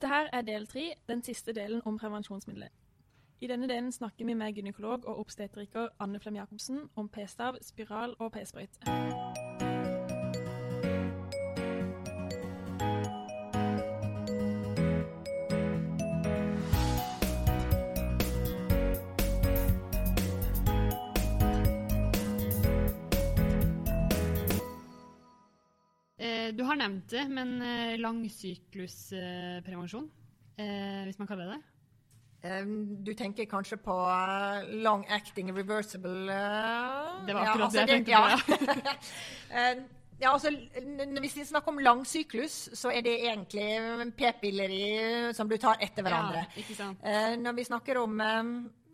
Dette her er del tre, den siste delen om prevensjonsmidler. I denne delen snakker vi med gynekolog og obstetriker Anne Flem Jacobsen om p-stav, spiral og p-sprøyte. Du har nevnt det, men eh, langsyklusprevensjon, eh, hvis man kaller det det? Du tenker kanskje på uh, long acting reversible Det var akkurat det jeg tenkte ja. Uh, ja, altså, n- n- hvis vi snakker om lang syklus, så er det egentlig p-piller som du tar etter hverandre. Ja? Eh, når vi snakker om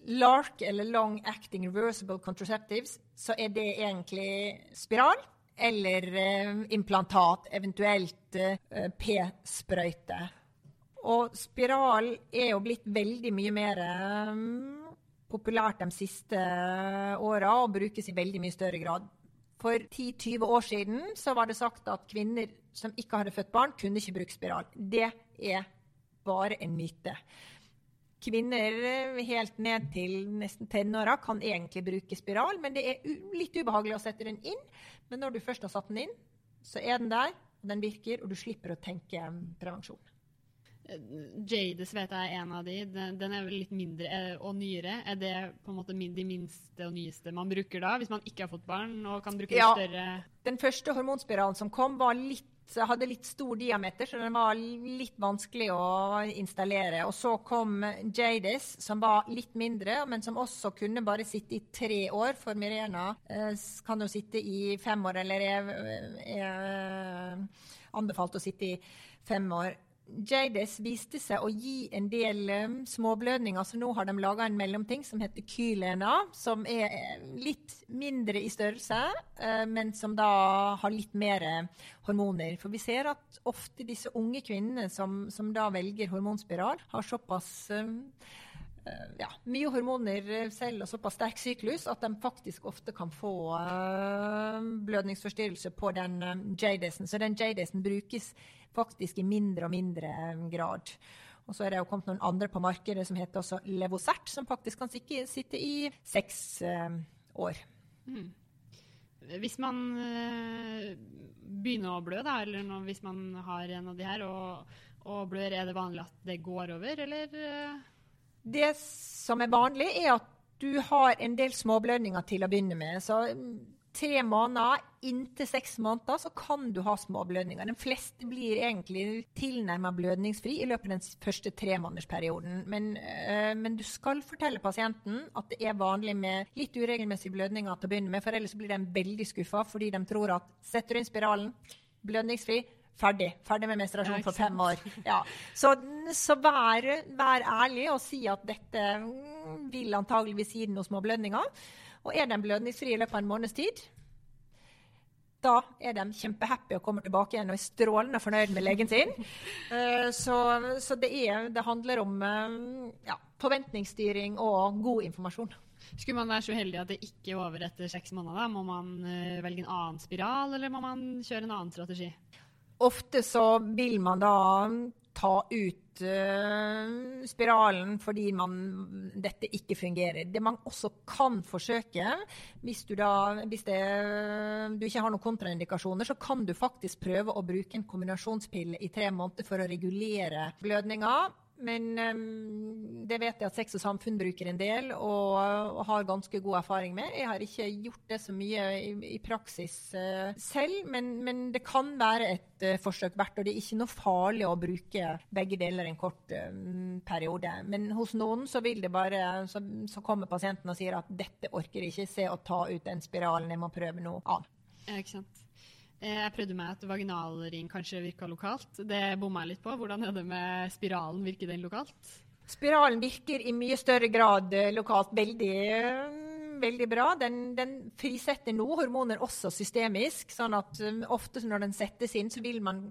LARC, eller long acting reversible contraceptives, så er det egentlig spiral eller eh, implantat, eventuelt eh, p-sprøyte. Og spiral er jo blitt veldig mye mer um, populært de siste åra og brukes i veldig mye større grad. For 10-20 år siden så var det sagt at kvinner som ikke hadde født barn, kunne ikke bruke spiral. Det er bare en myte. Kvinner eh, helt ned til nesten tenåra kan egentlig bruke spiral, men det er litt ubehagelig å sette den inn. Men når du først har satt den inn, så er den der, og den virker, og du slipper å tenke prevensjon. Eh, Jades vet jeg er en av de. Den, er vel litt mindre eh, og nyere. Er det på en måte de minste og nyeste man bruker da, hvis man ikke har fått barn og kan bruke Ja. større Den første hormonspiralen som kom, var litt, hadde litt stor diameter, så den var litt vanskelig å installere. Og så kom Jadis, som var litt mindre, men som også kunne bare sitte i tre år. For Mirena eh, kan jo sitte i fem år, eller er, er anbefalt å sitte i fem år. Jadis viste seg å gi en del um, småblødninger, så nå har de laga en mellomting som heter Kylena, som er eh, litt mindre i størrelse, uh, men som da har litt mer eh, hormoner. For vi ser at ofte disse unge kvinnene som, som da velger hormonspiral, har såpass um, ja, mye hormoner eh, selv og såpass sterk syklus at de faktisk ofte kan få eh, blødningsforstyrrelse på den uh, Jadisen. Så den Jadisen brukes faktisk i mindre og mindre eh, grad. Og så er det jo kommet noen andre på markedet som heter også Levosert, som faktisk kan sitte, sitte i seks eh, år. Hvis man eh, begynner å blø, da, eller når, hvis man har en av de her og, og blør, er det vanlig at det går over, eller? Det som er vanlig, er at du har en del småblødninger til å begynne med. Så mm, tre måneder inntil seks måneder så kan du ha småblødninger. De fleste blir egentlig tilnærmet blødningsfri i løpet av den første tremånedersperioden. Men, øh, men du skal fortelle pasienten at det er vanlig med litt uregelmessige blødninger til å begynne med, for ellers blir de veldig skuffa fordi de tror at setter du inn spiralen, blødningsfri, ferdig. Ferdig med menstruasjon for fem år. Ja. Så, så vær, vær ærlig og si at dette mm, vil antageligvis gi noen små blødninger. Og er de blødningsfrie i løpet av en måneds tid, da er de kjempehappy og kommer tilbake igjen og er strålende fornøyd med legen sin. Eh, Så, så det, er, det handler om eh, ja, forventningsstyring og god informasjon. Skulle man være så heldig at det ikke er over etter seks måneder, da, må man eh, velge en annen spiral, eller må man kjøre en annen strategi? Ofte så vil man da ta ut uh, spiralen fordi man, dette ikke fungerer. Det man også kan forsøke, hvis du da hvis det, du ikke har noen kontraindikasjoner, så kan du faktisk prøve å bruke en kombinasjonspille i tre måneder for å regulere blødninga. Men um, det vet jeg at Sex og Samfunn bruker en del og, og har ganske god erfaring med. Jeg har ikke gjort det så mye i, i praksis uh, selv, men, men det kan være et uh, forsøk verdt. Og det er ikke noe farlig å bruke begge deler en kort eh, periode. Men hos noen så vil det bare så, så kommer pasienten og sier at dette orker jeg ikke se å ta ut den spiralen, jeg må prøve noe annet. Ja, ikke sant? Eh, Jeg prøvde meg at vaginalring kanskje virka lokalt. Det bomma jeg litt på. Hvordan er det med spiralen? Virker den lokalt? Spiralen virker i mye større grad eh, lokalt. Veldig, eh, veldig bra. Den, den frisetter nå hormoner også systemisk. sånn at um, ofte når den settes inn, så vil man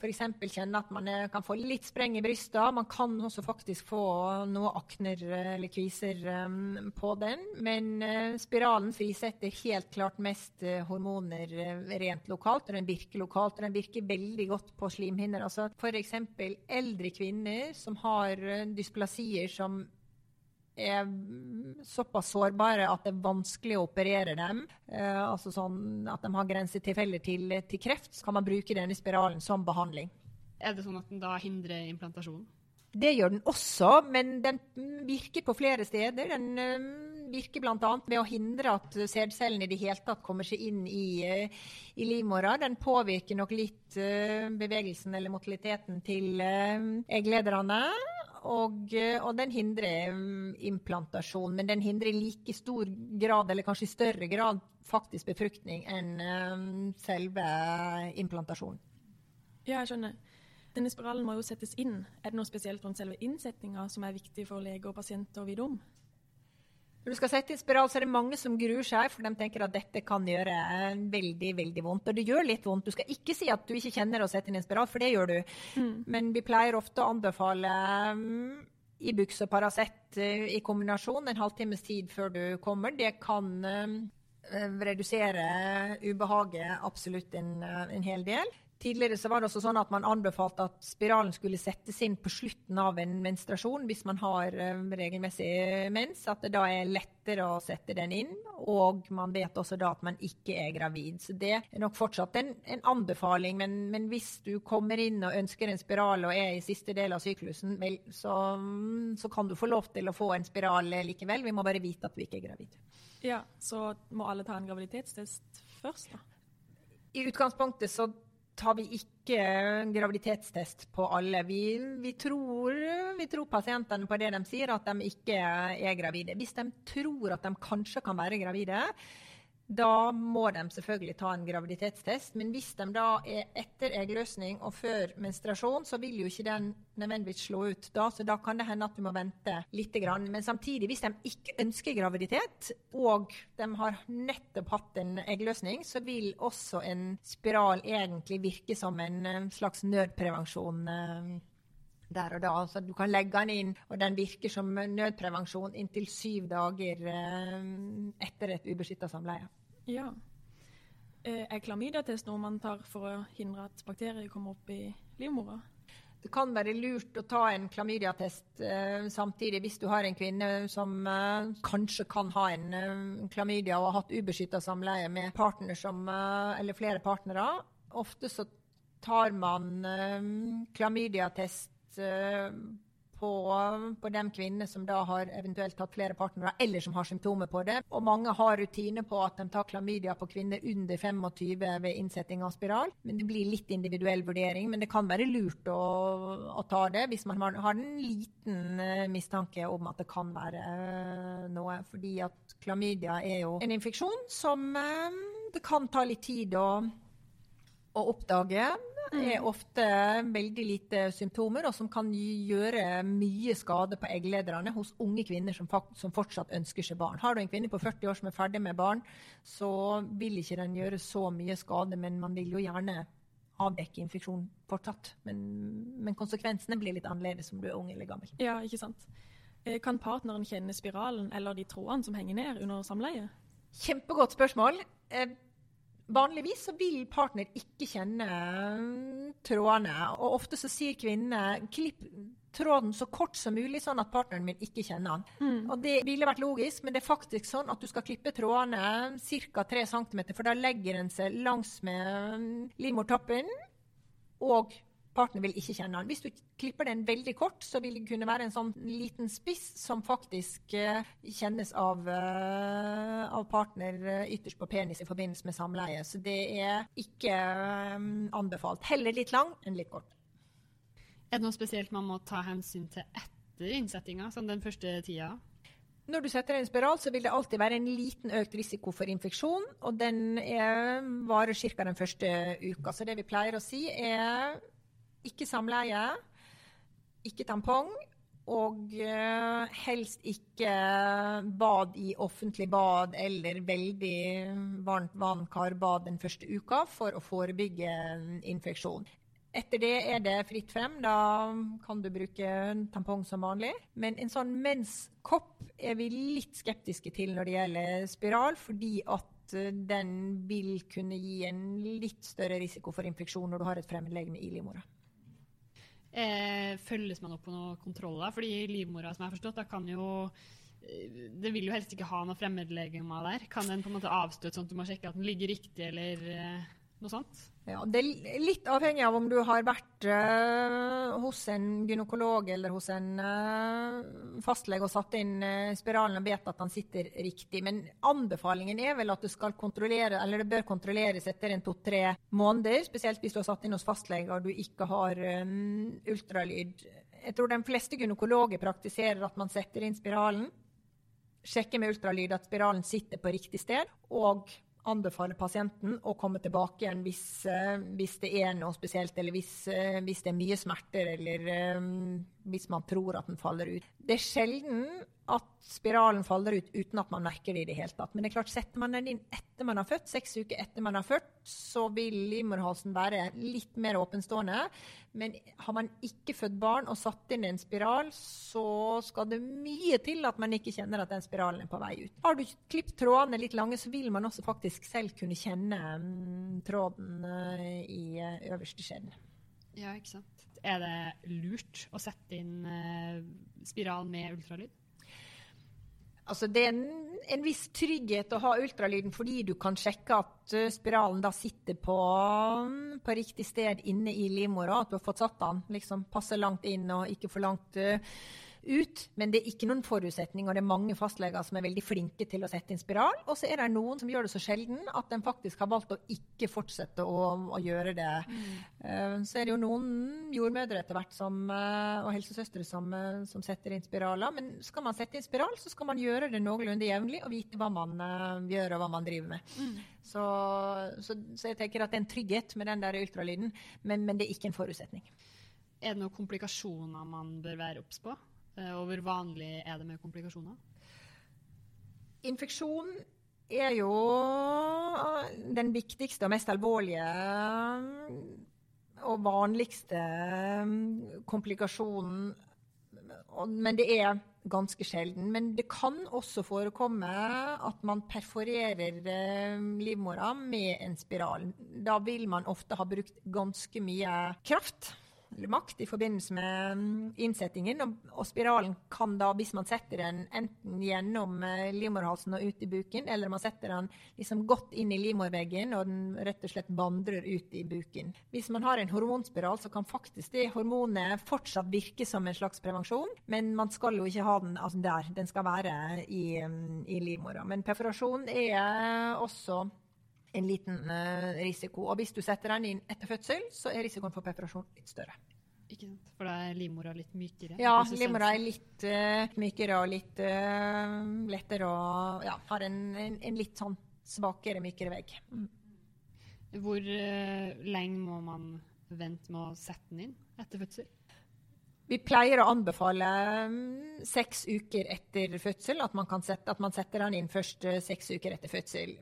f.eks. kjenne at man er, kan få litt spreng i brystet. Man kan også faktisk få noe akner eller kviser um, på den. Men uh, spiralen frisetter helt klart mest hormoner rent lokalt, og den virker lokalt. Og den virker veldig godt på slimhinner. Altså F.eks. eldre kvinner som har dysplasier som er såpass sårbare at det er vanskelig å operere dem. Eh, altså sånn at de har grensetilfeller til, til kreft, så kan man bruke denne spiralen som behandling. Er det sånn at den da hindrer implantasjon? Det gjør den også, men den virker på flere steder. Den virker bl.a. ved å hindre at sædcellene i det hele tatt kommer seg inn i, uh, i livmora. Den påvirker nok litt uh, bevegelsen eller motiliteten til egglederne. Og, eh, og, den hindrer implantasjon, men den hindrer i like stor grad, eller kanskje i større grad, faktisk befruktning enn selve implantasjonen. Ja, jeg skjønner. Denne spiralen må jo settes inn. Er det noe spesielt rundt selve innsettinga som er viktig for lege og pasient å vite om? Når du skal sette inn spiral, så er det mange som gruer seg, for de tenker at dette kan gjøre veldig veldig vondt. Og det gjør litt vondt. Du skal ikke si at du ikke kjenner å sette inn en spiral, for det gjør du. Mm. Men vi pleier ofte å anbefale um, Ibux og Paracet uh, i kombinasjon en halvtimes tid før du kommer. Det kan um, redusere ubehaget absolutt en, en hel del. Tidligere så var det også sånn at man anbefalte at spiralen skulle settes inn på slutten av en menstruasjon hvis man har um, regelmessig mens. At det da er lettere å sette den inn. Og man vet også da at man ikke er gravid. Så det er nok fortsatt en, en anbefaling. Men, men, hvis du kommer inn og ønsker en spiral og er i siste del av syklusen, vel, så, så kan du få lov til å få en spiral likevel. Vi må bare vite at vi ikke er gravid. Ja, Så må alle ta en graviditetstest først, da? I utgangspunktet så tar vi ikke graviditetstest på alle. Vi, vi, tror, vi, tror, pasientene på det de sier, at de ikke er gravide. Hvis de tror at de kanskje kan være gravide, da må de selvfølgelig ta en graviditetstest. Men hvis de da er etter eggløsning og før menstruasjon, så vil jo ikke den nødvendigvis slå ut da. Så da kan det hende at du må vente litt. Men samtidig, hvis de ikke ønsker graviditet, og de har nettopp hatt en eggløsning, så vil også en spiral egentlig virke som en eh, slags nødprevensjon eh, der og da. Så du kan legge den inn, og den virker som nødprevensjon inntil syv dager eh, etter et ubeskytta samleie. Ja. Eh, er klamydiatest noe man tar for å hindre at bakterier kommer opp i livmora? Det kan være lurt å ta en klamydiatest eh, samtidig hvis du har en kvinne som eh, kanskje kan ha en eh, klamydia og har hatt ubeskytta samleie med partner som, eh, eller flere partnere. Ofte så tar man eh, klamydiatest på, på de kvinnene som da har eventuelt hatt flere partnere, eller som har symptomer på det. Og mange har rutine på at de tar klamydia på kvinner under 25 ved innsetting av spiral. Men det blir litt individuell vurdering. Men det kan være lurt å, å ta det hvis man har, en liten uh, mistanke om at det kan være uh, noe. Fordi at klamydia er jo en infeksjon som uh, det kan ta litt tid å, å oppdage er ofte veldig lite symptomer, og som kan gjøre mye skade på egglederne hos unge kvinner som, som, fortsatt ønsker seg barn. Har du en kvinne på 40 år som er ferdig med barn, så vil ikke den gjøre så mye skade, men man vil jo gjerne avdekke infeksjon fortsatt. Men, men konsekvensene blir litt annerledes om du er ung eller gammel. Ja, ikke sant. Eh, kan partneren kjenne spiralen eller de trådene som henger ned under samleie? Kjempegodt spørsmål. Vanligvis så vil partner ikke kjenne mm, trådene, og ofte så sier kvinnene klipp tråden så kort som mulig, sånn at partneren min ikke kjenner den. Mm. Og Det ville vært logisk, men det er faktisk sånn at du skal klippe trådene ca. 3 cm, for da legger den seg langs med mm, livmortappen og partner vil ikke kjenne den. Hvis du klipper den veldig kort, så vil det kunne være en sånn liten spiss som faktisk uh, kjennes av, uh, av, partner uh, ytterst på penis i forbindelse med samleie. Så det er ikke anbefalt. Heller litt lang enn litt kort. Er det noe spesielt man må ta hensyn til etter innsettinga, sånn den første tida? Når du setter en spiral, så vil det alltid være en liten økt risiko for infeksjon. Og den er, varer ca. den første uka. Så det vi pleier å si, er ikke samleie, ikke tampong Og eh, helst ikke bad i offentlig bad eller veldig varmt vann, karbad, den første uka for å forebygge infeksjon. Etter det er det fritt frem. Da kan du bruke tampong som vanlig. Men en sånn menskopp er vi litt skeptiske til når det gjelder spiral, fordi at eh, den vil kunne gi en litt større risiko for infeksjon når du har et fremmedlegeme i livmora. Eh, følges man opp på noen kontroller? Fordi livmora, som jeg har forstått, da kan jo eh, det vil jo helst ikke ha noe fremmedlegeme der. Kan den på en måte avstøte sånn at du må sjekke at den ligger riktig, eller eh, noe sånt? Ja, Det er litt avhengig av om du har vært uh, hos en gynekolog eller hos en uh, fastlege og satt inn uh, spiralen og vet at den sitter riktig. Men anbefalingen er vel at det skal kontrollere, eller det bør kontrolleres etter en to-tre måneder. Spesielt hvis du har satt inn hos fastlege og du ikke har um, ultralyd. Jeg tror de fleste gynekologer praktiserer at man setter inn spiralen, sjekker med ultralyd at spiralen sitter på riktig sted, og anbefale pasienten å komme tilbake igjen hvis, uh, hvis det er noe spesielt, eller hvis, uh, hvis det er mye smerter, eller um, hvis man tror at den faller ut. Det er sjelden at spiralen faller ut uten at man merker det i det hele tatt. Men det er klart, setter man den inn etter man har født, seks uker etter man har født, så vil livmorhalsen være litt mer åpenstående. Men har man ikke født barn og satt inn en spiral, så skal det mye til at man ikke kjenner at den spiralen er på vei ut. Har du klippet trådene litt lange, så vil man også faktisk selv kunne kjenne um, tråden uh, i uh, øverste skjeden. Ja, ikke sant. Er det lurt å sette inn uh, spiral med ultralyd? Altså, det er en, en, viss trygghet å ha ultralyden fordi du kan sjekke at uh, spiralen da sitter på, um, på, riktig sted inne i livmora. At du har fått satt den liksom passe langt inn og ikke for langt uh, ut. Men det er ikke noen forutsetning, og det er mange fastleger som er veldig flinke til å sette inn spiral. Og så er det noen som gjør det så sjelden at de faktisk har valgt å ikke fortsette å, å gjøre det. Mm. Så er det jo noen jordmødre etter hvert som, uh, og helsesøstre som, uh, som, setter inn spiraler. Men skal man sette inn spiral, så skal man gjøre det noenlunde jevnlig og vite hva man gjør og hva man driver med. Mm. Så, så, så, jeg tenker at det er en trygghet med den der ultralyden, men, men det er ikke en forutsetning. Er det noen komplikasjoner man bør være obs på? Eh, og hvor vanlig er det med komplikasjoner? Infeksjon er jo den viktigste og mest alvorlige og vanligste komplikasjonen. Men det er ganske sjelden. Men det kan også forekomme at man perforerer eh, livmora med en spiral. Da vil man ofte ha brukt ganske mye kraft makt i forbindelse med mm, innsettingen. Og, spiralen kan da, hvis man setter den enten gjennom eh, livmorhalsen og ut i buken, eller man setter den liksom godt inn i livmorveggen og den rett og slett bandrer ut i buken. Hvis man har en hormonspiral, så kan faktisk det hormonet fortsatt virke som en slags prevensjon, men man skal jo ikke ha den altså der. Den skal være i, mm, i livmora. Men perforasjon er også en liten uh, risiko. Og hvis du setter den inn etter fødsel, så er risikoen for perforasjon litt større. Ikke sant? For da er livmora litt mykere? Ja, livmora er litt uh, mykere og litt uh, lettere og ja, har en, en, en, litt sånn svakere, mykere vegg. Mm. Hvor lenge må man vente med å sette den inn etter fødsel? Vi pleier å anbefale um, seks uker etter fødsel, at man, sette, at man setter den inn først seks uker etter fødsel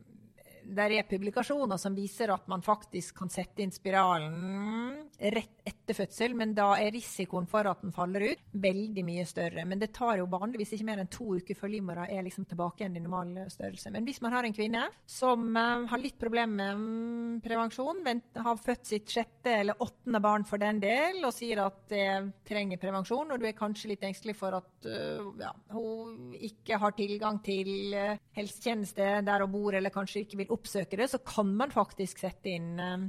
der er publikasjoner som viser at man faktisk kan sette inn spiralen rett etter fødsel, men da er risikoen for at den faller ut, veldig mye større. Men det tar jo vanligvis ikke mer enn to uker før livmora er liksom tilbake igjen i normal størrelse. Men hvis man har en kvinne som uh, har litt problemer med um, prevensjon, har født sitt sjette eller åttende barn for den del, og sier at det trenger prevensjon, og du er kanskje litt engstelig for at uh, ja, hun ikke har tilgang til uh, helsetjeneste der hun bor, eller kanskje ikke vil oppsøke det, så kan man faktisk sette inn um,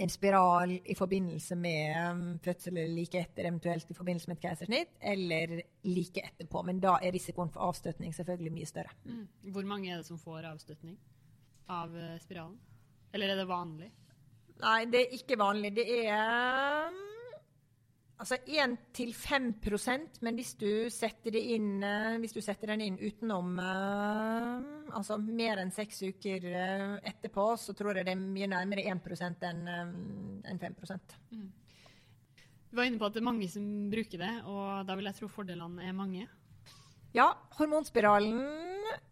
en spiral i forbindelse med um, fødsel eller like etter, eventuelt i forbindelse med et keisersnitt, eller like etterpå. Men da er risikoen for avstøtning selvfølgelig mye større. Mm. Hvor mange er det som får avstøtning av uh, spiralen? Eller er det vanlig? Nei, det er ikke vanlig. Det er um, Altså 1-5% men hvis du, setter det inn, uh, hvis du setter den inn utenom uh, altså mer enn seks uker uh, etterpå, så tror jeg det er mye nærmere 1 enn en 5 mm. Du var inne på at det er mange som bruker det, og da vil jeg tro fordelene er mange. Ja, hormonspiralen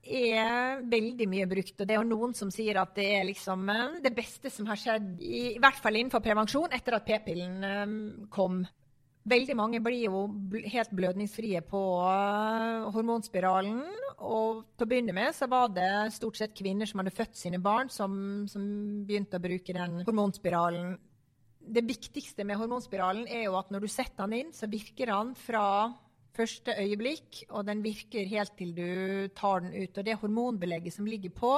er veldig mye brukt. Og det er jo noen som sier at det er liksom eh, det beste som har skjedd, i, i hvert fall innenfor prevensjon, etter at p-pillen kom. Veldig mange blir jo helt blødningsfrie på uh, hormonspiralen. Og til å begynne med så var det stort sett kvinner som hadde født sine barn, som, som begynte å bruke den hormonspiralen det viktigste med hormonspiralen er jo at når du setter den inn, så virker den fra første øyeblikk, og den virker helt til du tar den ut. Og det hormonbelegget som ligger på,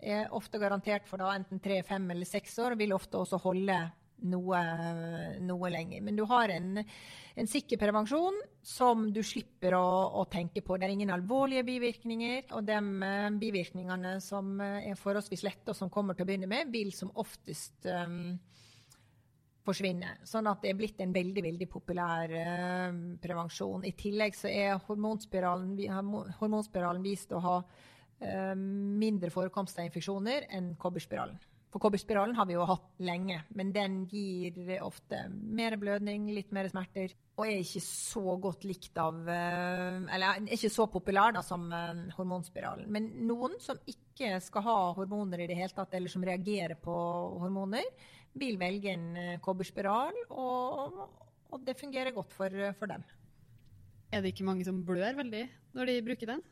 er ofte garantert for da enten tre, fem eller seks år, og vil ofte også holde noe, noe lenger. Men du har en, en, sikker prevensjon som du slipper å, å, tenke på. Det er ingen alvorlige bivirkninger, og de uh, bivirkningene som er forholdsvis lette, og som kommer til å begynne med, vil som oftest um, forsvinne. Sånn at det er blitt en veldig veldig populær uh, prevensjon. I tillegg så er hormonspiralen, hormonspiralen vist å ha uh, mindre forekomst av infeksjoner enn kobberspiralen. For kobberspiralen har vi jo hatt lenge, men den gir ofte mer blødning, litt mer smerter, og er ikke så godt likt av uh, Eller er ikke så populær da, som hormonspiralen. Men noen som ikke skal ha hormoner i det hele tatt, eller som reagerer på hormoner, vil velge en eh, kobberspiral, og, og det fungerer godt for, for, dem. Er det ikke mange som blør veldig når de bruker den?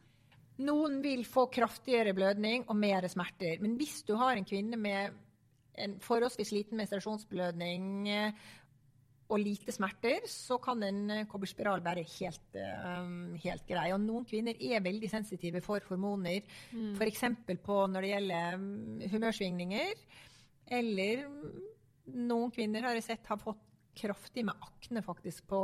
Noen vil få kraftigere blødning og mer smerter. Men hvis du har en kvinne med en forholdsvis liten menstruasjonsblødning eh, og lite smerter, så kan en eh, kobberspiral være helt, um, helt grei. Og noen kvinner er veldig sensitive for hormoner, mm. f.eks. på når det gjelder um, humørsvingninger. Eller noen kvinner har jeg sett har fått kraftig med akne faktisk på,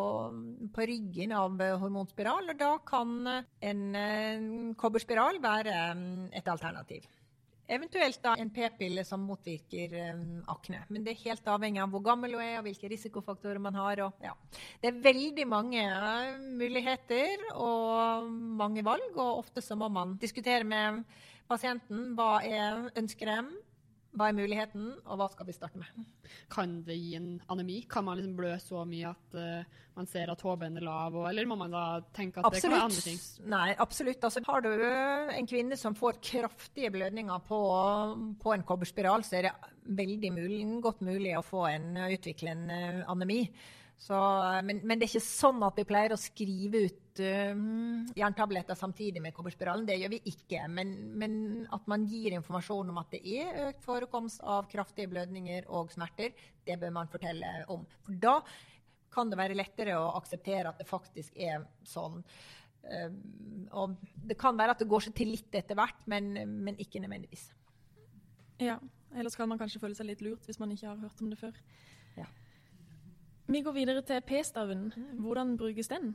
på ryggen av hormonspiral. Og da kan en, en kobberspiral være mm, et alternativ. Eventuelt da en p-pille som motvirker akne. Men det er helt avhengig av hvor gammel hun er og hvilke risikofaktorer man har. Og, ja. Det er veldig mange muligheter og mange valg, og ofte så må man diskutere med pasienten hva er ønsker dem, hva er muligheten, og hva skal vi starte med? Kan det gi en anemi? Kan man liksom blø så mye at uh, man ser at HB-en er lav, og, eller må man da tenke at absolutt. det kan være andre ting? Nei, absolutt. Altså, har du en kvinne som får kraftige blødninger på, på en kobberspiral, så er det veldig mulig, godt mulig å få en, utvikle en uh, anemi. Så, men, men, det er ikke sånn at vi pleier å skrive ut uh, jerntabletter samtidig med kobberspiralen. Det gjør vi ikke. Men, men, at man gir informasjon om at det er økt forekomst av kraftige blødninger og smerter, det bør man fortelle om. For da kan det være lettere å akseptere at det faktisk er sånn. Uh, og det kan være at det går seg til litt etter hvert, men, men ikke nødvendigvis. Ja, ellers kan man kanskje føle seg litt lurt hvis man ikke har hørt om det før. Ja. Vi går videre til p-staven. Hvordan brukes den?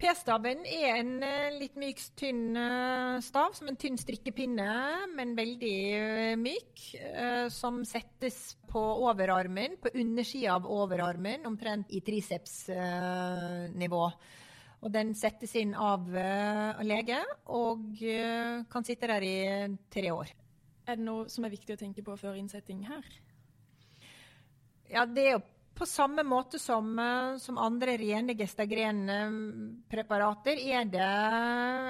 P-staven er en uh, litt myk, tynn uh, stav, som en tynn strikkepinne, men veldig uh, myk. som settes på overarmen, på undersida av overarmen, omtrent i tricepsnivå. og den settes inn av lege og kan sitte der i tre år. Er det noe som er viktig å tenke på før innsetting her? Ja, det er jo på samme måte som, eh, som andre rene gestagrenpreparater er det,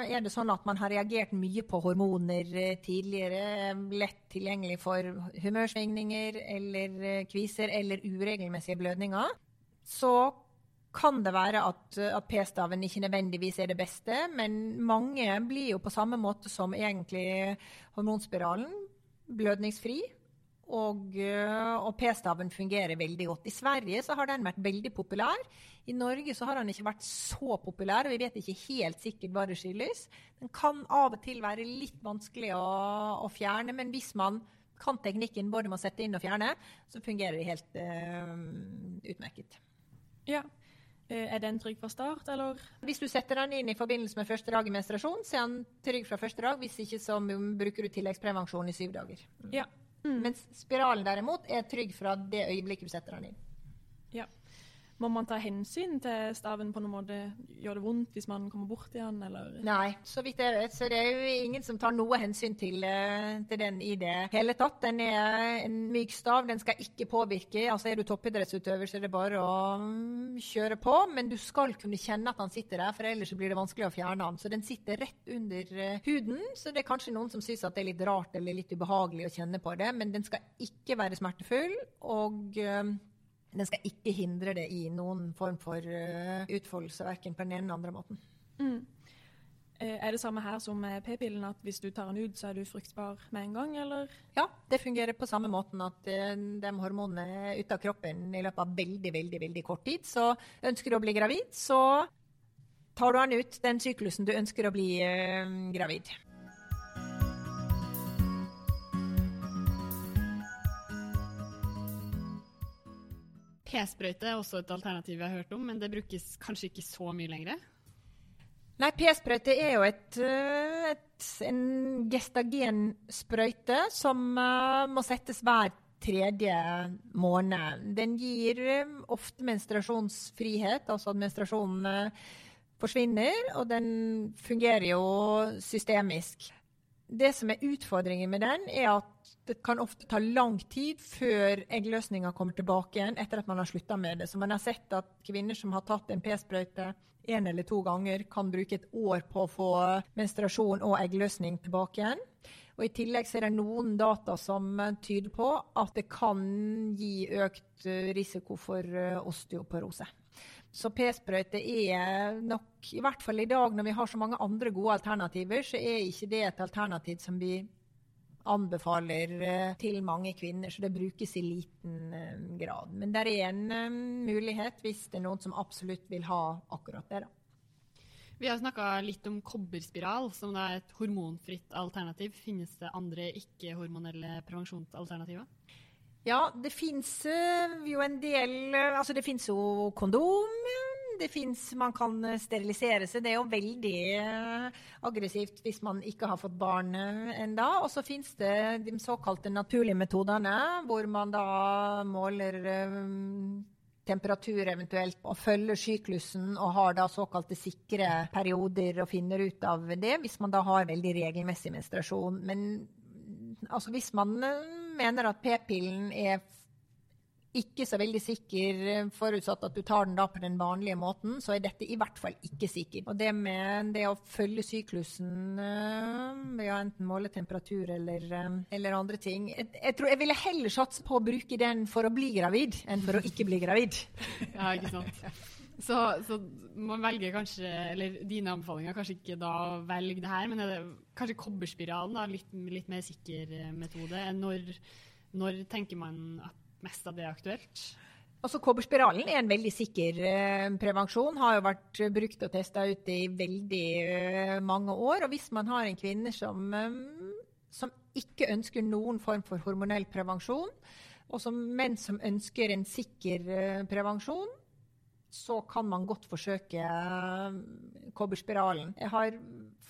er det sånn at man har reagert mye på hormoner eh, tidligere. Lett tilgjengelig for humørsvingninger eller eh, kviser eller uregelmessige blødninger. Så kan det være at, at p-staven ikke nødvendigvis er det beste, men mange blir jo på samme måte som egentlig hormonspiralen blødningsfri og, eh, og P-staven fungerer veldig godt. I Sverige så har den vært veldig populær. I Norge så har den ikke vært så populær, og vi vet ikke helt sikkert hva det skyldes. Den kan av og til være litt vanskelig å, å fjerne, men hvis man kan teknikken både med å sette inn og fjerne, så fungerer det helt uh, utmerket. Ja. Eh, er den trygg fra start, eller? Hvis du setter den inn i forbindelse med første dag i menstruasjon, så er den trygg fra første dag. Hvis ikke så bruker du tilleggsprevensjon i syv dager. Ja. Mm. Mens spiralen derimot er trygg fra det øyeblikket du setter den inn. Ja. Må man ta hensyn til staven på noen måte? Gjør det vondt hvis man kommer borti den? Nei, så vidt jeg vet, så det er jo ingen som tar noe hensyn til, eh, til den i det hele tatt. Den er en myk stav, den skal ikke påvirke. Altså Er du toppidrettsutøver, så er det bare å mm, kjøre på. Men du skal kunne kjenne at han sitter der, for ellers blir det vanskelig å fjerne han. Så den sitter rett under eh, huden, så det er kanskje noen som syns at det er litt rart eller litt ubehagelig å kjenne på det, men den skal ikke være smertefull. og... eh, den skal ikke hindre det i noen form for uh, utfoldelse, verken på den ene eller andre måten. Mm. Eh, Er det samme her som med p-pillen, at hvis du tar den ut, så er du fruktbar med en gang, eller? Ja, det fungerer på samme måten at uh, de hormonene er ute av kroppen i løpet av veldig, veldig, veldig kort tid. Så ønsker du å bli gravid, så tar du den ut den syklusen du ønsker å bli gravid. P-sprøyte er også et alternativ jeg har hørt om, men det brukes kanskje ikke så mye lenger. Nei, P-sprøyte er jo et, eh, et, en gestagensprøyte som uh, må settes hver tredje måned. Den gir uh, ofte menstruasjonsfrihet, altså at menstruasjonen forsvinner, og den fungerer jo systemisk. Det som er utfordringen med den, er at det kan ofte ta lang tid før eggløsninga kommer tilbake igjen etter at man har slutta med det. Så man har sett at kvinner som har tatt en p-sprøyte én eller to ganger, kan bruke et år på å få menstruasjon og eggløsning tilbake igjen. Og I tillegg er det noen data som tyder på at det kan gi økt risiko for osteoporose. Så p-sprøyte er nok, i hvert fall i dag når vi har så mange andre gode alternativer, så er ikke det et alternativ som vi anbefaler uh, til mange kvinner, så det brukes i liten uh, grad. Men det er en uh, mulighet hvis det er noen som absolutt vil ha akkurat det. Da. Vi har snakka litt om kobberspiral, som er et hormonfritt alternativ. Finnes det andre ikke-hormonelle prevensjonsalternativer? Ja, det fins jo en del Altså, det fins jo kondom. Det fins Man kan sterilisere seg. Det er jo veldig aggressivt hvis man ikke har fått barn enda. Og så fins det de såkalte naturlige metodene, hvor man da måler temperatur eventuelt, og følger syklusen og har da såkalte sikre perioder og finner ut av det, hvis man da har veldig regelmessig menstruasjon. Men altså, hvis man mener at p-pillen er ikke så veldig sikker, forutsatt at du tar den da på den vanlige måten, så er dette i hvert fall ikke sikkert. Og det med det å følge syklusen ved å enten måle temperatur eller, eller andre ting jeg, jeg, tror jeg ville heller satse på å bruke den for å bli gravid, enn for å ikke bli gravid. ja, ikke sant. Så, så, man velger kanskje, eller dine anbefalinger kanskje ikke da å velge det her, men er det kanskje kobberspiralen da, litt, litt mer sikker metode? Når, når tenker man at mest av det er aktuelt? Altså, Kobberspiralen er en veldig sikker eh, prevensjon. Har jo vært brukt og testa ut i veldig eh, mange år. Og hvis man har en kvinne som, eh, som ikke ønsker noen form for hormonell prevensjon, og som menn som ønsker en sikker uh, prevensjon, så kan man godt forsøke kobberspiralen. Jeg har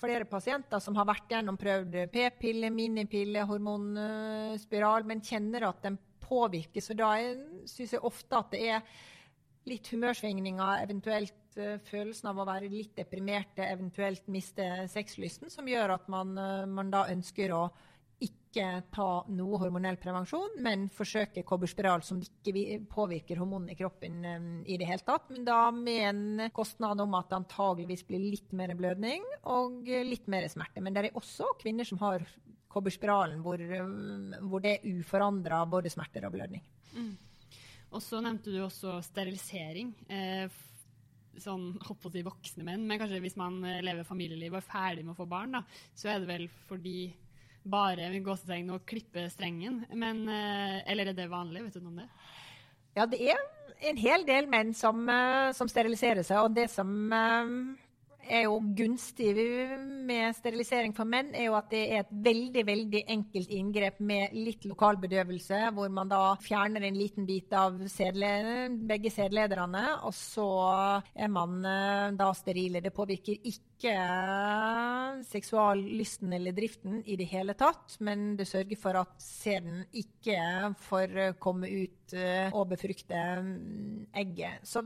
flere pasienter som har vært gjennom prøvd p-pille, minipille, hormonspiral, men kjenner at den påvirkes. Og da syns jeg ofte at det er litt humørsvingninger, eventuelt uh, følelsen av å være litt deprimerte, eventuelt miste sexlysten, som gjør at man, uh, man da ønsker å ikke ta noe hormonell prevensjon, men forsøke kobberspiral som ikke påvirker hormonene i kroppen um, i det hele tatt. Men da med en kostnad om at det antageligvis blir litt mer blødning og litt mer smerte. Men det er også kvinner som har kobberspiralen, hvor, hvor det er uforandra både smerter og blødning. Mm. Og så nevnte du også sterilisering. Eh, sånn holdt si voksne menn, men kanskje hvis man lever familieliv og er ferdig med å få barn, da, så er det vel fordi bare med gåsetegn og klippe strengen. Men, eh, eller er det vanlig? Vet du noe om det? Ja, det er en hel del menn som, som steriliserer seg. Og det som er jo gunstig med sterilisering for menn, er jo at det er et veldig veldig enkelt inngrep med litt lokal bedøvelse, hvor man da fjerner en liten bit av sedle, begge sædlederne, og så er man eh, da sterile. Det påvirker ikke seksuallysten eller driften i det hele tatt, men det sørger for at sæden ikke får komme ut eh, og befrukte mm, egget. Så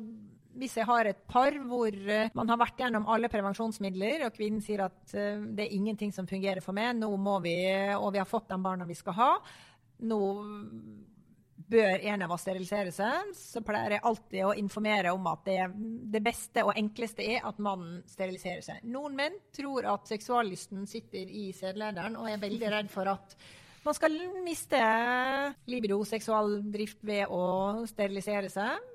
hvis jeg har et par hvor eh, man har vært gjennom alle prevensjonsmidler, og kvinnen sier at eh, det er ingenting som fungerer for meg, nå må vi, og vi har fått de barna vi skal ha, nå bør en av oss sterilisere seg, så pleier jeg alltid å informere om at det, det, beste og enkleste er at mannen steriliserer seg. Noen menn tror at seksuallysten sitter i sædlederen, og er veldig redd for at man skal miste libido, seksualdrift, ved å sterilisere seg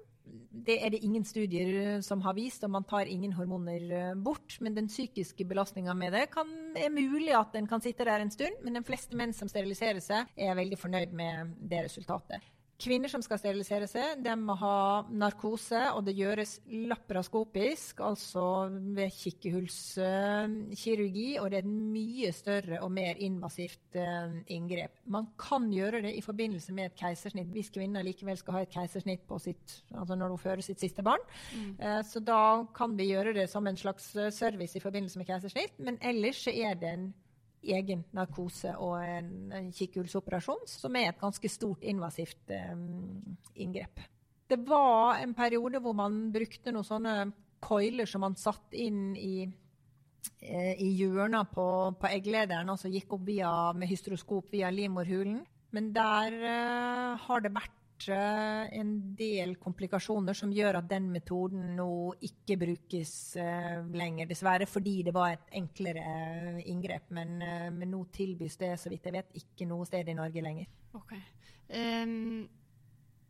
det er det ingen studier som har vist, og man tar ingen hormoner eh, bort. Men den psykiske belastninga med det kan, er mulig at den kan sitte der en stund. Men de fleste menn som steriliserer seg, er veldig fornøyd med det resultatet. Kvinner som skal sterilisere seg, de må ha narkose, og det gjøres laparoskopisk, altså ved kikkehullskirurgi. Og det er et mye større og mer invasivt uh, inngrep. Man kan gjøre det i forbindelse med et keisersnitt hvis kvinner likevel skal ha et keisersnitt sitt, altså når hun fører sitt siste barn. Mm. Uh, så da kan vi gjøre det som en slags eh, service i forbindelse med keisersnitt. Men ellers er det en egen narkose og en, kikkhullsoperasjon, som er et ganske stort invasivt um, inngrep. Det var en periode hvor man brukte noen sånne coiler som man satte inn i, eh, i hjørna på, på egglederen, og så gikk opp via, med hysteroskop via livmorhulen. Men der uh, har det vært en del komplikasjoner som gjør at den metoden nå ikke brukes uh, lenger, dessverre, fordi det var et enklere uh, inngrep. Men, uh, men, nå tilbys det, så vidt jeg vet, ikke noe sted i Norge lenger. Ok. Um,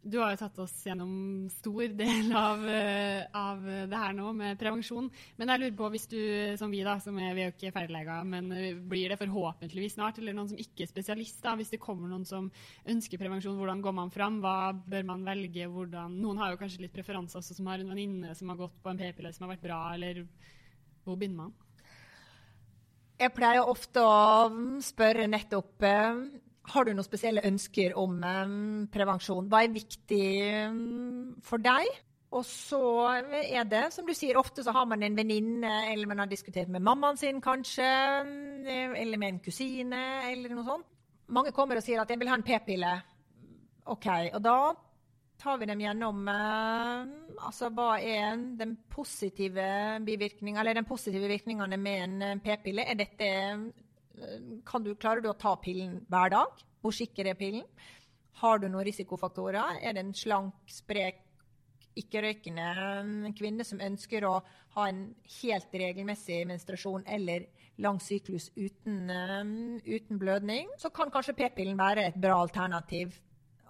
du har jo tatt oss gjennom stor del av, uh, av, det her nå med prevensjon. Men jeg lurer på, hvis du, som vi, da, som er, vi er jo ikke ferdigleger, men uh, blir det forhåpentligvis snart, eller noen som ikke er spesialist, da, hvis det kommer noen som ønsker prevensjon, hvordan går man fram? Hva bør man velge? Hvordan, noen har jo kanskje litt preferanser, også, som har en venninne som har gått på en p-pille som har vært bra, eller hvor begynner man? Jeg pleier ofte å spørre nettopp uh, har du noen spesielle ønsker om prevensjon? Hva er viktig for deg? Og så er det, som du sier, ofte så har man en venninne, eller man har diskutert med mammaen sin kanskje, eller med en kusine, eller noe sånt. Mange kommer og sier at 'jeg vil ha en p-pille'. OK. Og da tar vi dem gjennom altså hva er den positive bivirkningen, eller den positive virkningene med en p-pille. Er dette du, klarer du å ta pillen hver dag? Hvor sikker er pillen? Har du noen risikofaktorer? Er det en slank, sprek, ikke-røykende kvinne som ønsker å ha en helt regelmessig menstruasjon eller lang syklus uten, um, uten blødning, så kan kanskje p-pillen være et bra alternativ.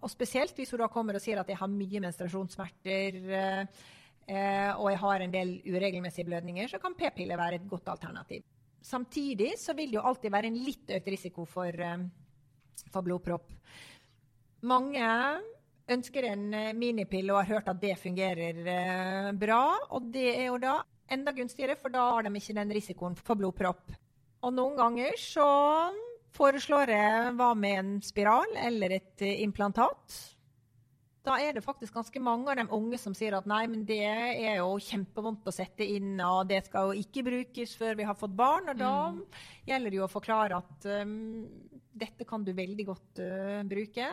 Og spesielt hvis hun da kommer og sier at jeg har mye menstruasjonssmerter eh, og jeg har en del uregelmessige blødninger, så kan p-piller være et godt alternativ. Samtidig så vil det jo alltid være en litt økt risiko for, eh, for blodpropp. Mange ønsker en eh, minipille og har hørt at det fungerer eh, bra. Og det er jo da enda gunstigere, for da har de ikke den risikoen for blodpropp. Og noen ganger så foreslår jeg hva med en spiral eller et implantat da er det faktisk ganske mange av de unge som sier at nei, men det er jo kjempevondt å sette inn, og det skal jo ikke brukes før vi har fått barn. Og da mm. gjelder det jo å forklare at um, dette kan du veldig godt uh, bruke.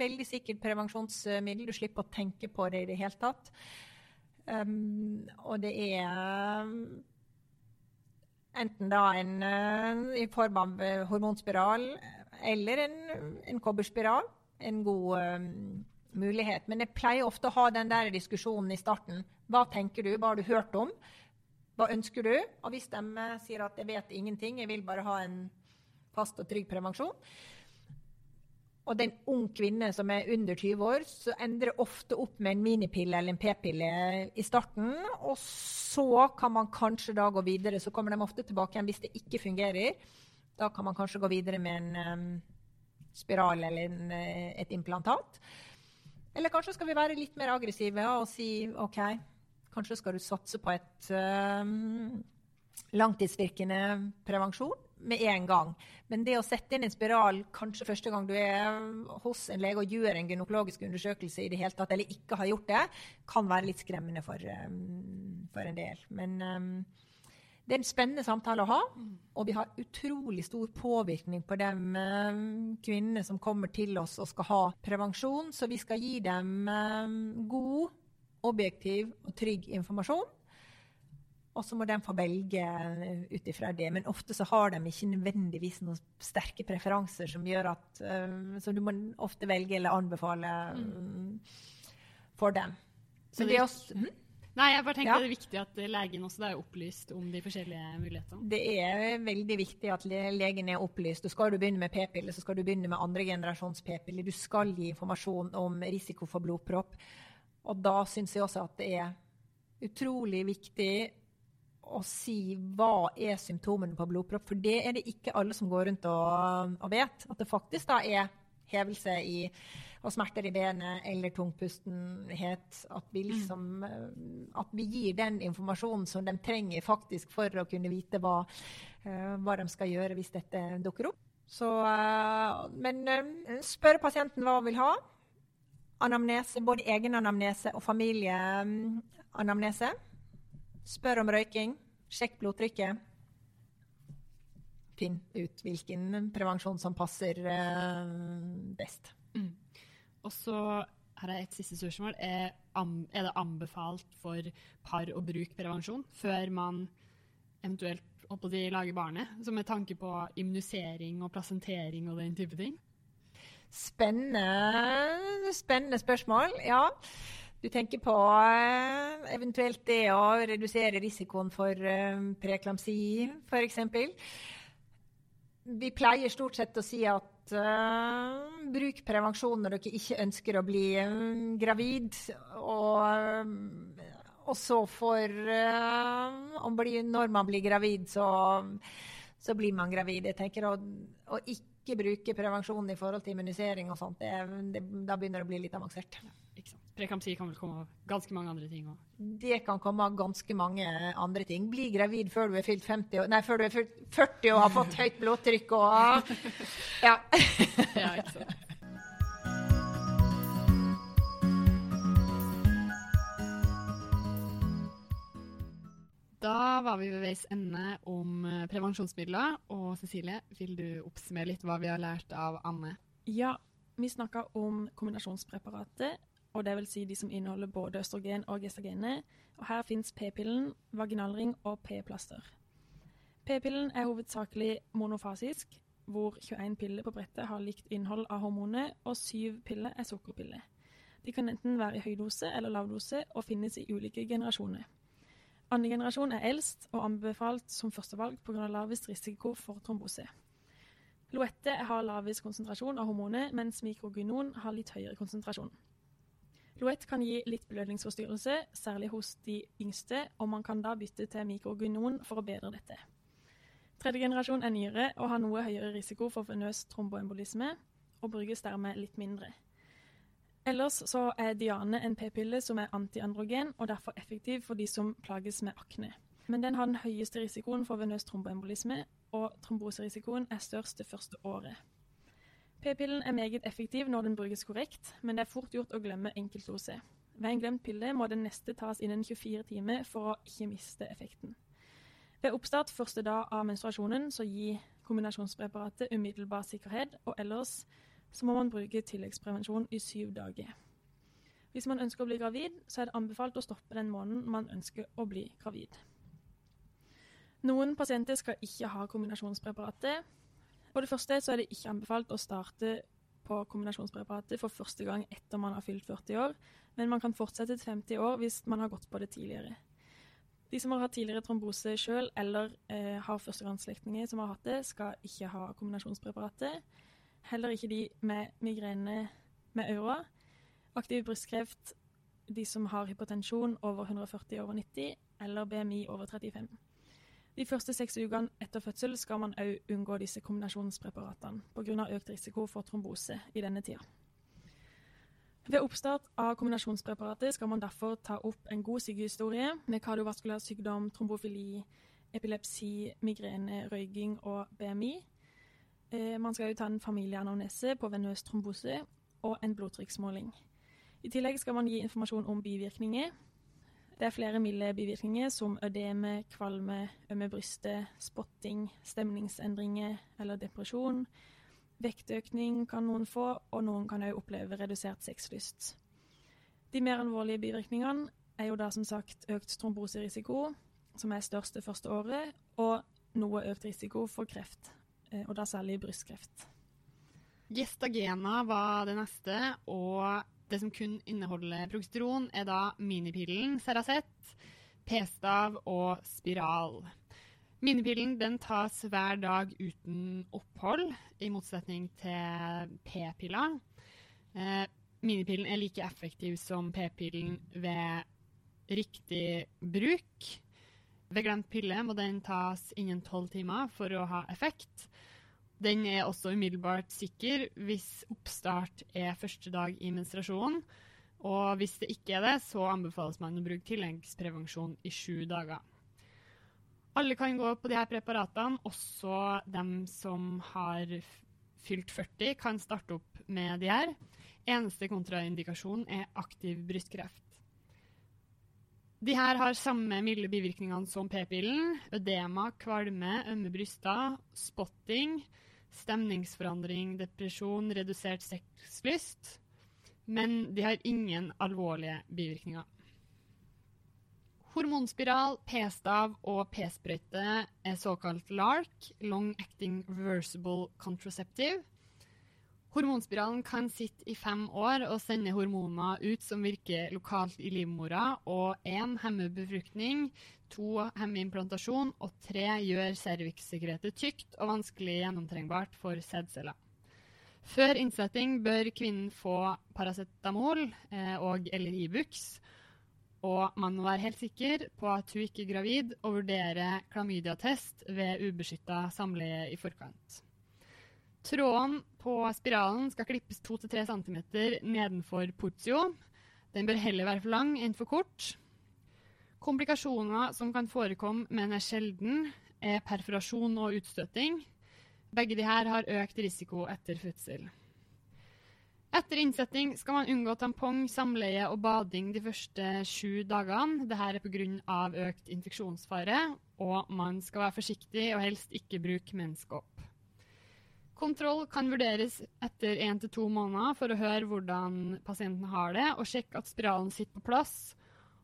Veldig sikkert prevensjonsmiddel. Du slipper å tenke på det i det hele tatt. Um, og det er um, enten da en uh, i form av uh, hormonspiral eller en, en kobberspiral. En god um, mulighet. Men jeg pleier ofte å ha den der diskusjonen i starten. Hva tenker du? Hva har du hørt om? Hva ønsker du? Og hvis de eh, sier at jeg vet ingenting, jeg vil bare ha en fast og trygg prevensjon, og det er en ung kvinne som er under 20 år, så endrer ofte opp med en minipille eller en p-pille i starten. Og så kan man kanskje da gå videre. Så kommer de ofte tilbake igjen hvis det ikke fungerer. Da kan man kanskje gå videre med en um, spiral eller en, eh, et implantat. Eller kanskje skal vi være litt mer aggressive og si OK, kanskje skal du satse på et, um, langtidsvirkende prevensjon med en gang. Men det å sette inn en spiral kanskje første gang du er hos en lege og gjør en gynekologisk undersøkelse i det hele tatt, eller ikke har gjort det, kan være litt skremmende for, um, for en del. Men um, det er en spennende samtale å ha, og vi har utrolig stor påvirkning på de um, kvinnene som kommer til oss og skal ha prevensjon, så vi skal gi dem god, objektiv og trygg informasjon. Og så må de få velge ut ifra det. Men ofte så har de ikke nødvendigvis noen sterke preferanser som gjør at Så du må ofte velge eller anbefale um, for dem. Så Men det- er også, hm? Nei, jeg bare tenker Ja. det er viktig at legen også er opplyst om de forskjellige mulighetene. Det er veldig viktig at legen er opplyst. Og skal du begynne med p-piller, så skal du begynne med andre generasjons p-piller. Du skal gi informasjon om risiko for blodpropp. Og da syns jeg også at det er utrolig viktig å si hva er symptomene på blodpropp. For det er det ikke alle som går rundt og, og vet. At det faktisk da er hevelse i og smerter i benet eller tungpustenhet. At vi liksom eh, At vi gir den informasjonen som de trenger faktisk for å kunne vite hva, eh, hva de skal gjøre hvis dette dukker opp. Så, eh, men spørre pasienten hva hun vil ha. Anamnese, både egen anamnese og familieanamnese. Spør om røyking. Sjekk blodtrykket. Finn ut hvilken prevensjon som passer best. best. Og så her er et siste spørsmål. Er, det anbefalt for par å bruke prevensjon før man eventuelt oppå de lager barnet? Så med tanke på immunisering og plasentering og den type ting? Spennende, spennende spørsmål, ja. Du tenker på eh, eventuelt det å redusere risikoen for eh, preeklamsi, f.eks. Vi pleier stort sett å si at eh, bruk prevensjon når dere ikke ønsker å bli eh, gravid. Og, eh, og så for uh, bli, Når man blir gravid, så, så blir man gravid. Jeg tenker å, å ikke bruke prevensjon i forhold til immunisering og sånt, det, det, da begynner det å bli litt avansert. Preeklamsi kan vel komme av ganske mange andre ting òg. Det kan komme av ganske mange andre ting. Bli gravid før du er fylt 50, og- nei, før du er fylt 40 og har fått høyt blodtrykk og Ja. Ja, ikke sant? Da var vi ved veis ende om eh, prevensjonsmidler. Og Cecilie, vil du oppsummere litt hva vi har lært av Anne? Ja, vi snakka om kombinasjonspreparatet, og vil si de som inneholder både østrogen og gestagenet. Og her fins p-pillen, vaginalring og p-plaster. P-pillen er hovedsakelig monofasisk, hvor 21 piller på brettet har likt innhold av hormonet, og 7 piller er sukkerpiller. De kan enten være i høydose eller lavdose og finnes i ulike generasjoner. Andre generasjon er eldst og anbefalt som førstevalg pga. lavest risiko for trombose. Loette har lavest konsentrasjon av hormonet, mens mikrogynon har litt høyere konsentrasjon. Loett kan gi litt blødningsforstyrrelse, særlig hos de yngste, og man kan da bytte til mikrogynon for å bedre dette. Tredje generasjon er nyere og har noe høyere risiko for venøs tromboembolisme, og brukes dermed litt mindre. Ellers så er Diane en p-pille som er antiandrogen og derfor effektiv for de som plages med akne. Men den har den høyeste risikoen for venøs tromboembolisme, og tromboserisikoen er størst det første året. P-pillen er meget effektiv når den brukes korrekt, men det er fort gjort å glemme enkeltdose. Ved en glemt pille må den neste tas innen 24 timer for å ikke miste effekten. Ved oppstart første dag av menstruasjonen så gir kombinasjonspreparatet umiddelbar sikkerhet, og ellers så må man bruke tilleggsprevensjon i syv dager. Hvis man ønsker å bli gravid, så er det anbefalt å stoppe den måneden man ønsker å bli gravid. Noen pasienter skal ikke ha kombinasjonspreparatet. For det første så er det ikke anbefalt å starte på kombinasjonspreparatet for første gang etter man har fylt 40 år, men man kan fortsette til 50 år hvis man har gått på det tidligere. De som har hatt tidligere trombose sjøl, eller eh, har førstegangsslektninger som har hatt det, skal ikke ha kombinasjonspreparatet. Heller ikke de med migrene med aura. Aktiv brystkreft, de som har hypotensjon over 140 over 90, eller BMI over 35. De første seks ukene etter fødsel skal man òg unngå disse kombinasjonspreparatene pga. økt risiko for trombose i denne tida. Ved oppstart av kombinasjonspreparatet skal man derfor ta opp en god sykehistorie med kardiovaskulær sykdom, trombofili, epilepsi, migrene, røyking og BMI. Eh, man skal ta en familieanamnese på venøs trombose og en blodtrykksmåling. I tillegg skal man gi informasjon om bivirkninger. Det er flere milde bivirkninger som ødeme, kvalme, ømme bryster, spotting, stemningsendringer eller depresjon. Vektøkning kan noen få, og noen kan òg oppleve redusert sexlyst. De mer alvorlige bivirkningene er jo da som sagt økt tromboserisiko, som er størst det første året, og noe økt risiko for kreft, eh, og da særlig brystkreft. Gestagena var det neste, og det som kun inneholder progesteron, er da minipillen Ceracet, p-stav og spiral. Minipillen den tas hver dag uten opphold, i motsetning til p-pilla. Eh, minipillen er like effektiv som p-pillen ved riktig bruk. Ved glemt pille må den tas innen tolv timer for å ha effekt. Den er også umiddelbart sikker hvis oppstart er første dag i menstruasjonen. Og hvis det ikke er det, så anbefales man å bruke tilleggsprevensjon i sju dager. Alle kan gå på her preparatene, også dem som har fylt 40, kan starte opp med de her. Eneste kontraindikasjon er aktiv brystkreft. De her har samme milde bivirkningene som p-pillen. Ødema, kvalme, ømme bryster, spotting, stemningsforandring, depresjon, redusert sexlyst. Men de har ingen alvorlige bivirkninger. Hormonspiral, p-stav og p-sprøyte er såkalt LARC, Long Acting Reversible Contraceptive. Hormonspiralen kan sitte i fem år og sende hormoner ut som virker lokalt i livmora, og én hemmer befruktning, to hemmer implantasjon, og tre gjør cervixsekretet tykt og vanskelig gjennomtrengbart for sædceller. Før innsetting bør kvinnen få paracetamol eh, og eller Ibux, og man må være helt sikker på at hun ikke er gravid, og vurdere klamydiatest ved ubeskytta samleie i forkant. Tråden på spiralen skal klippes 2-3 cm nedenfor portio. Den bør heller være for lang enn for kort. Komplikasjoner som kan forekomme, men er sjelden, er perforasjon og utstøting. Begge her har økt risiko etter fødsel. Etter innsetting skal man unngå tampong, samleie og bading de første sju dagene. Dette er pga. økt infeksjonsfare, og man skal være forsiktig og helst ikke bruke menskopp. Kontroll kan vurderes etter én til to måneder for å høre hvordan pasienten har det, og sjekke at spiralen sitter på plass,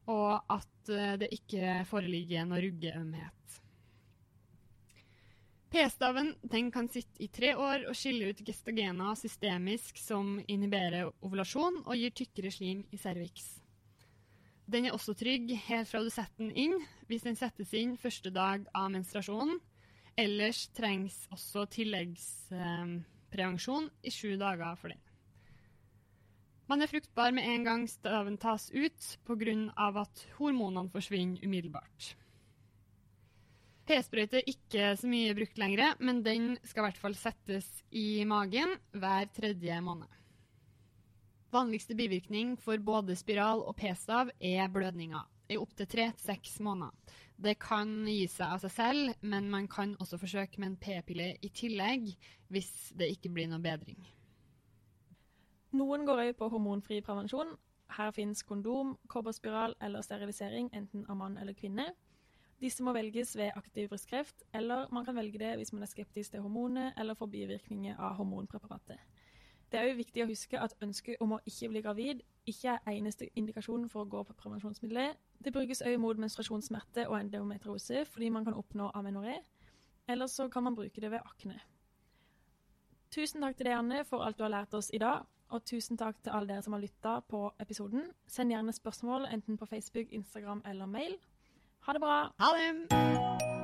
og at eh, det ikke foreligger noe ruggeømhet. P-staven kan sitte i tre år og skille ut gestagener systemisk som inhiberer ovulasjon og gir tykkere slim i cervix. Den er også trygg helt fra du setter den inn, hvis den settes inn første dag av menstruasjonen, Ellers trengs også tilleggsprevensjon i sju dager for det. Man er fruktbar med en gang staven tas ut pga. at hormonene forsvinner umiddelbart. P-sprøyte er ikke så mye brukt lenger, men den skal i hvert fall settes i magen hver tredje måned. Vanligste bivirkning for både spiral og p-stav er blødninger i opptil tre til seks måneder. Det kan gi seg av seg selv, men man kan også forsøke med en p-pille i tillegg hvis det ikke blir noe bedring. Noen går òg på hormonfri prevensjon. Her finnes kondom, kobberspiral eller sterilisering, enten av mann eller kvinne. Disse må velges ved aktiv brystkreft, eller man kan velge det hvis man er skeptisk til hormonet eller får bivirkninger av hormonpreparatet. Det er òg viktig å huske at ønsket om å ikke bli gravid ikke er eneste indikasjon for å gå på prevensjonsmidler. Det brukes òg mot menstruasjonssmerte og endometriose fordi man kan oppnå amenoré. Eller så kan man bruke det ved akne. Tusen takk til deg, Anne, for alt du har lært oss i dag. Og tusen takk til alle dere som har lytta på episoden. Send gjerne spørsmål enten på Facebook, Instagram eller mail. Ha det bra. Ha det!